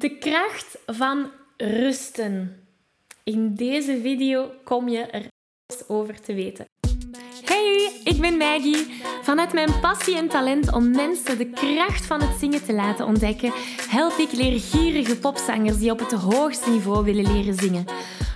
De kracht van rusten. In deze video kom je er alles over te weten. Hey, ik ben Maggie. Vanuit mijn passie en talent om mensen de kracht van het zingen te laten ontdekken, help ik leergierige popzangers die op het hoogste niveau willen leren zingen.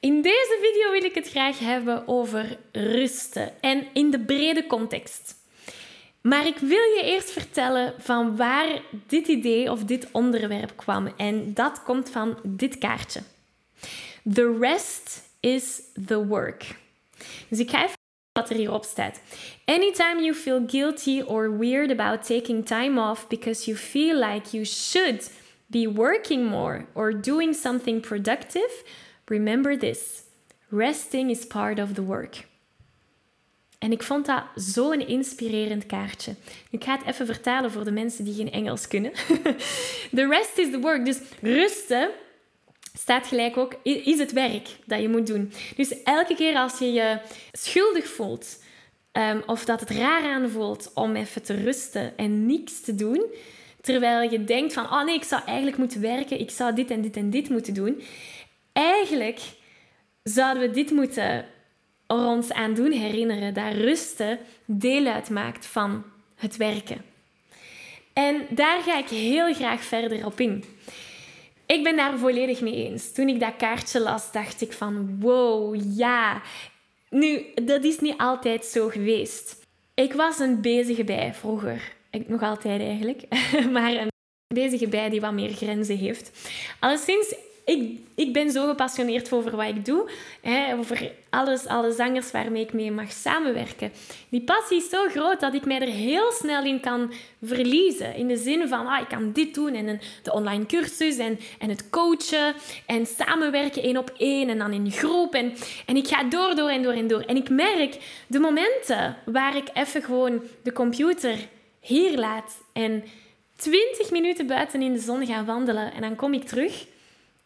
In deze video wil ik het graag hebben over rusten en in de brede context. Maar ik wil je eerst vertellen van waar dit idee of dit onderwerp kwam. En dat komt van dit kaartje. The rest is the work. Dus ik ga even wat er hierop staat. Anytime you feel guilty or weird about taking time off because you feel like you should be working more or doing something productive, remember this. Resting is part of the work. En ik vond dat zo'n inspirerend kaartje. Ik ga het even vertalen voor de mensen die geen Engels kunnen. the rest is the work. Dus rusten staat gelijk ook, is het werk dat je moet doen. Dus elke keer als je je schuldig voelt um, of dat het raar aanvoelt om even te rusten en niks te doen, terwijl je denkt van, oh nee, ik zou eigenlijk moeten werken, ik zou dit en dit en dit moeten doen. Eigenlijk zouden we dit moeten er ons aan doen herinneren dat rusten deel uitmaakt van het werken. En daar ga ik heel graag verder op in. Ik ben daar volledig mee eens. Toen ik dat kaartje las, dacht ik van wow, ja. Nu, dat is niet altijd zo geweest. Ik was een bezige bij vroeger. Ik, nog altijd eigenlijk. maar een bezige bij die wat meer grenzen heeft. Alleszins, ik, ik ben zo gepassioneerd over wat ik doe. Hè, over alles, alle zangers waarmee ik mee mag samenwerken. Die passie is zo groot dat ik mij er heel snel in kan verliezen. In de zin van, ah, ik kan dit doen en de online cursus en, en het coachen en samenwerken één op één en dan in groep. En, en ik ga door, door en door en door. En ik merk de momenten waar ik even gewoon de computer hier laat en 20 minuten buiten in de zon ga wandelen en dan kom ik terug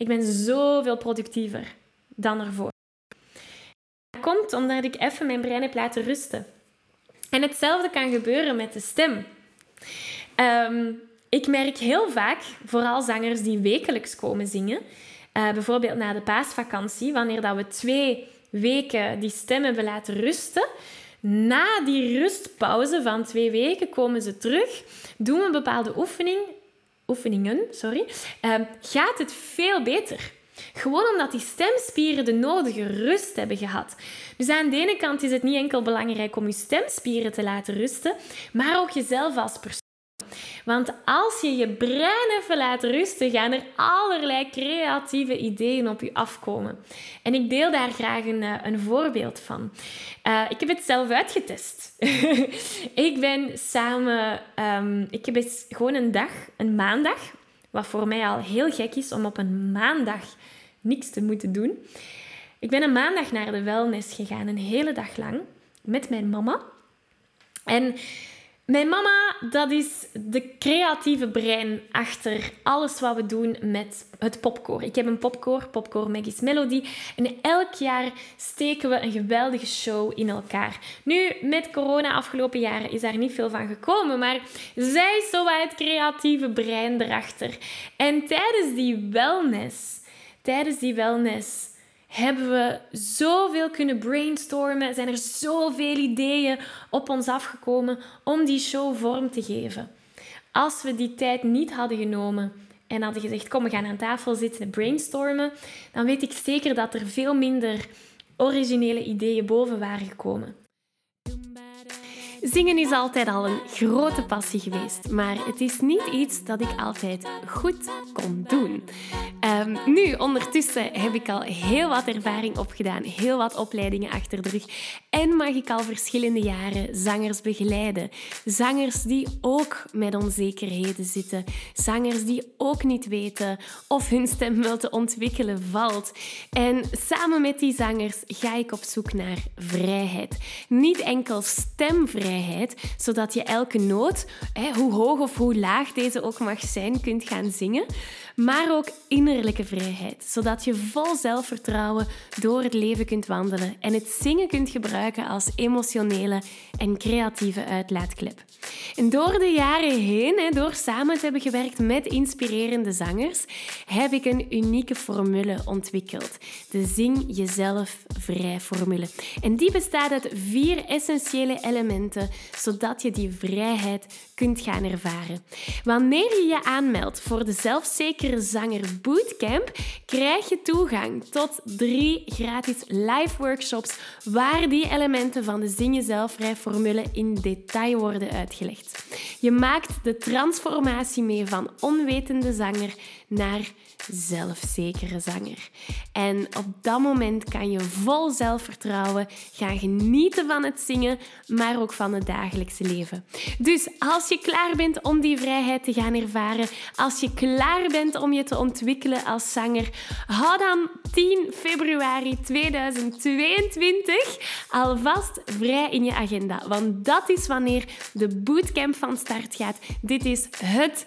ik ben zoveel productiever dan ervoor. Dat komt omdat ik even mijn brein heb laten rusten. En hetzelfde kan gebeuren met de stem. Ehm, ik merk heel vaak, vooral zangers die wekelijks komen zingen, uh, bijvoorbeeld na de paasvakantie, wanneer dat we twee weken die stem hebben laten rusten, na die rustpauze van twee weken komen ze terug, doen we een bepaalde oefening oefeningen, sorry, ehm, gaat het veel beter. Gewoon omdat die stemspieren de nodige rust hebben gehad. Dus aan de ene kant is het niet enkel belangrijk om je stemspieren te laten rusten, maar ook jezelf als persoon. Want als je je brein even laat rusten, gaan er allerlei creatieve ideeën op je afkomen. En ik deel daar graag een, eh, een voorbeeld van. Uh, ik heb het zelf uitgetest. ik ben samen... Um, ik heb eens gewoon een dag, een maandag, wat voor mij al heel gek is om op een maandag niks te moeten doen. Ik ben een maandag naar de wellness gegaan, een hele dag lang, met mijn mama. En mijn mama, dat is de creatieve brein achter alles wat we doen met het popcore. Ik heb een popcore, Popcore Maggie's Melody. En elk jaar steken we een geweldige show in elkaar. Nu, met corona afgelopen jaren is daar niet veel van gekomen, maar zij is zo het creatieve brein erachter. En tijdens die wellness, tijdens die wellness hebben we zoveel kunnen brainstormen, zijn er zoveel ideeën op ons afgekomen om die show vorm te geven. Als we die tijd niet hadden genomen en hadden gezegd: Kom, we gaan aan tafel zitten brainstormen, dan weet ik zeker dat er veel minder originele ideeën boven waren gekomen. Zingen is altijd al een grote passie geweest, maar het is niet iets dat ik altijd goed kon doen. Um, nu, ondertussen heb ik al heel wat ervaring opgedaan, heel wat opleidingen achter de rug en mag ik al verschillende jaren zangers begeleiden. Zangers die ook met onzekerheden zitten, zangers die ook niet weten of hun stem wel te ontwikkelen valt. En samen met die zangers ga ik op zoek naar vrijheid. Niet enkel stemvrijheid zodat je elke noot, hoe hoog of hoe laag deze ook mag zijn, kunt gaan zingen. Maar ook innerlijke vrijheid, zodat je vol zelfvertrouwen door het leven kunt wandelen en het zingen kunt gebruiken als emotionele en creatieve uitlaatklep. En door de jaren heen, door samen te hebben gewerkt met inspirerende zangers, heb ik een unieke formule ontwikkeld. De Zing Jezelf Vrij formule. En die bestaat uit vier essentiële elementen, zodat je die vrijheid kunt gaan ervaren. Wanneer je je aanmeldt voor de Zelfzekere Zanger Bootcamp, krijg je toegang tot drie gratis live workshops waar die elementen van de Zing Jezelf Vrij formule in detail worden uitgelegd. Je maakt de transformatie mee van onwetende zanger naar zelfzekere zanger. En op dat moment kan je vol zelfvertrouwen gaan genieten van het zingen, maar ook van het dagelijkse leven. Dus als je klaar bent om die vrijheid te gaan ervaren, als je klaar bent om je te ontwikkelen als zanger, hou dan 10 februari 2022 alvast vrij in je agenda. Want dat is wanneer de bootcamp van start gaat. Dit is het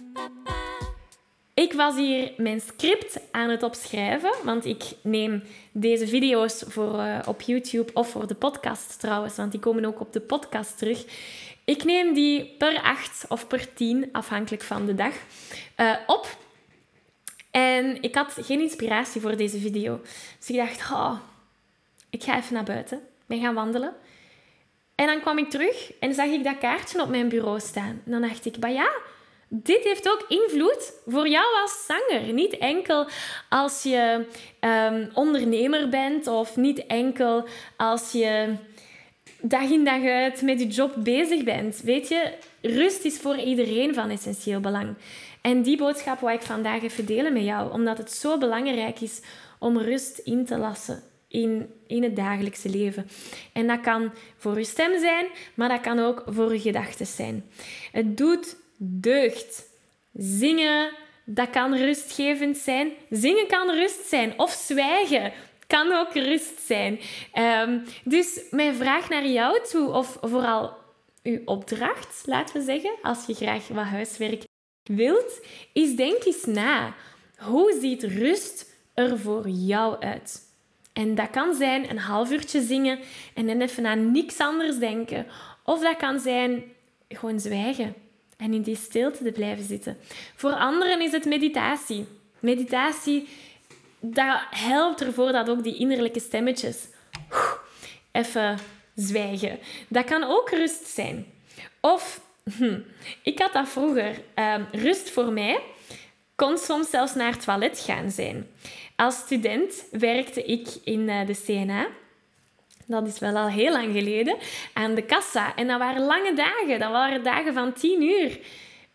Ik was hier mijn script aan het opschrijven, want ik neem deze video's voor, uh, op YouTube of voor de podcast trouwens, want die komen ook op de podcast terug. Ik neem die per acht of per tien, afhankelijk van de dag, uh, op. En ik had geen inspiratie voor deze video. Dus ik dacht, oh, ik ga even naar buiten. Ben gaan wandelen. En dan kwam ik terug en zag ik dat kaartje op mijn bureau staan. En dan dacht ik, bah ja, dit heeft ook invloed voor jou als zanger. Niet enkel als je um, ondernemer bent of niet enkel als je dag in dag uit met je job bezig bent. Weet je, rust is voor iedereen van essentieel belang. En die boodschap wil ik vandaag even delen met jou, omdat het zo belangrijk is om rust in te lassen in, in het dagelijkse leven. En dat kan voor je stem zijn, maar dat kan ook voor je gedachten zijn. Het doet deugd. Zingen, dat kan rustgevend zijn. Zingen kan rust zijn. Of zwijgen kan ook rust zijn. Ehm, dus mijn vraag naar jou toe, of vooral uw opdracht, laten we zeggen, als je graag wat huiswerk wilt, is denk eens na. Hoe ziet rust er voor jou uit? En dat kan zijn een half uurtje zingen en dan even aan niks anders denken. Of dat kan zijn gewoon zwijgen en in die stilte te blijven zitten. Voor anderen is het meditatie. Meditatie, dat helpt ervoor dat ook die innerlijke stemmetjes even zwijgen. Dat kan ook rust zijn. Of, hm, ik had dat vroeger, ehm, rust voor mij kon soms zelfs naar het toilet gaan zijn. Als student werkte ik in uh, de CNA dat is wel al heel lang geleden, aan de kassa. En dat waren lange dagen. Dat waren dagen van tien uur.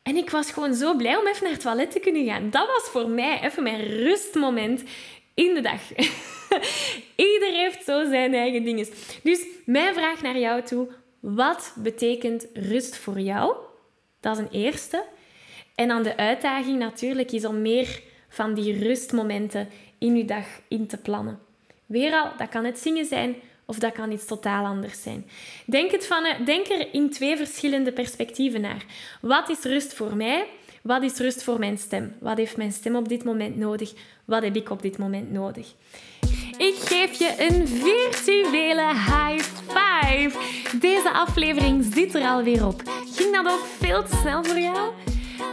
En ik was gewoon zo blij om even naar het toilet te kunnen gaan. Dat was voor mij even mijn rustmoment in de dag. Ieder heeft zo zijn eigen dingen. Dus mijn vraag naar jou toe. Wat betekent rust voor jou? Dat is een eerste. En dan de uitdaging natuurlijk is om meer van die rustmomenten in je dag in te plannen. Weer al, dat kan het zingen zijn, of dat kan iets totaal anders zijn. Denk, het van, denk er in twee verschillende perspectieven naar. Wat is rust voor mij? Wat is rust voor mijn stem? Wat heeft mijn stem op dit moment nodig? Wat heb ik op dit moment nodig? Ik geef je een virtuele high five. Deze aflevering zit er alweer op. Ging dat ook veel te snel voor jou?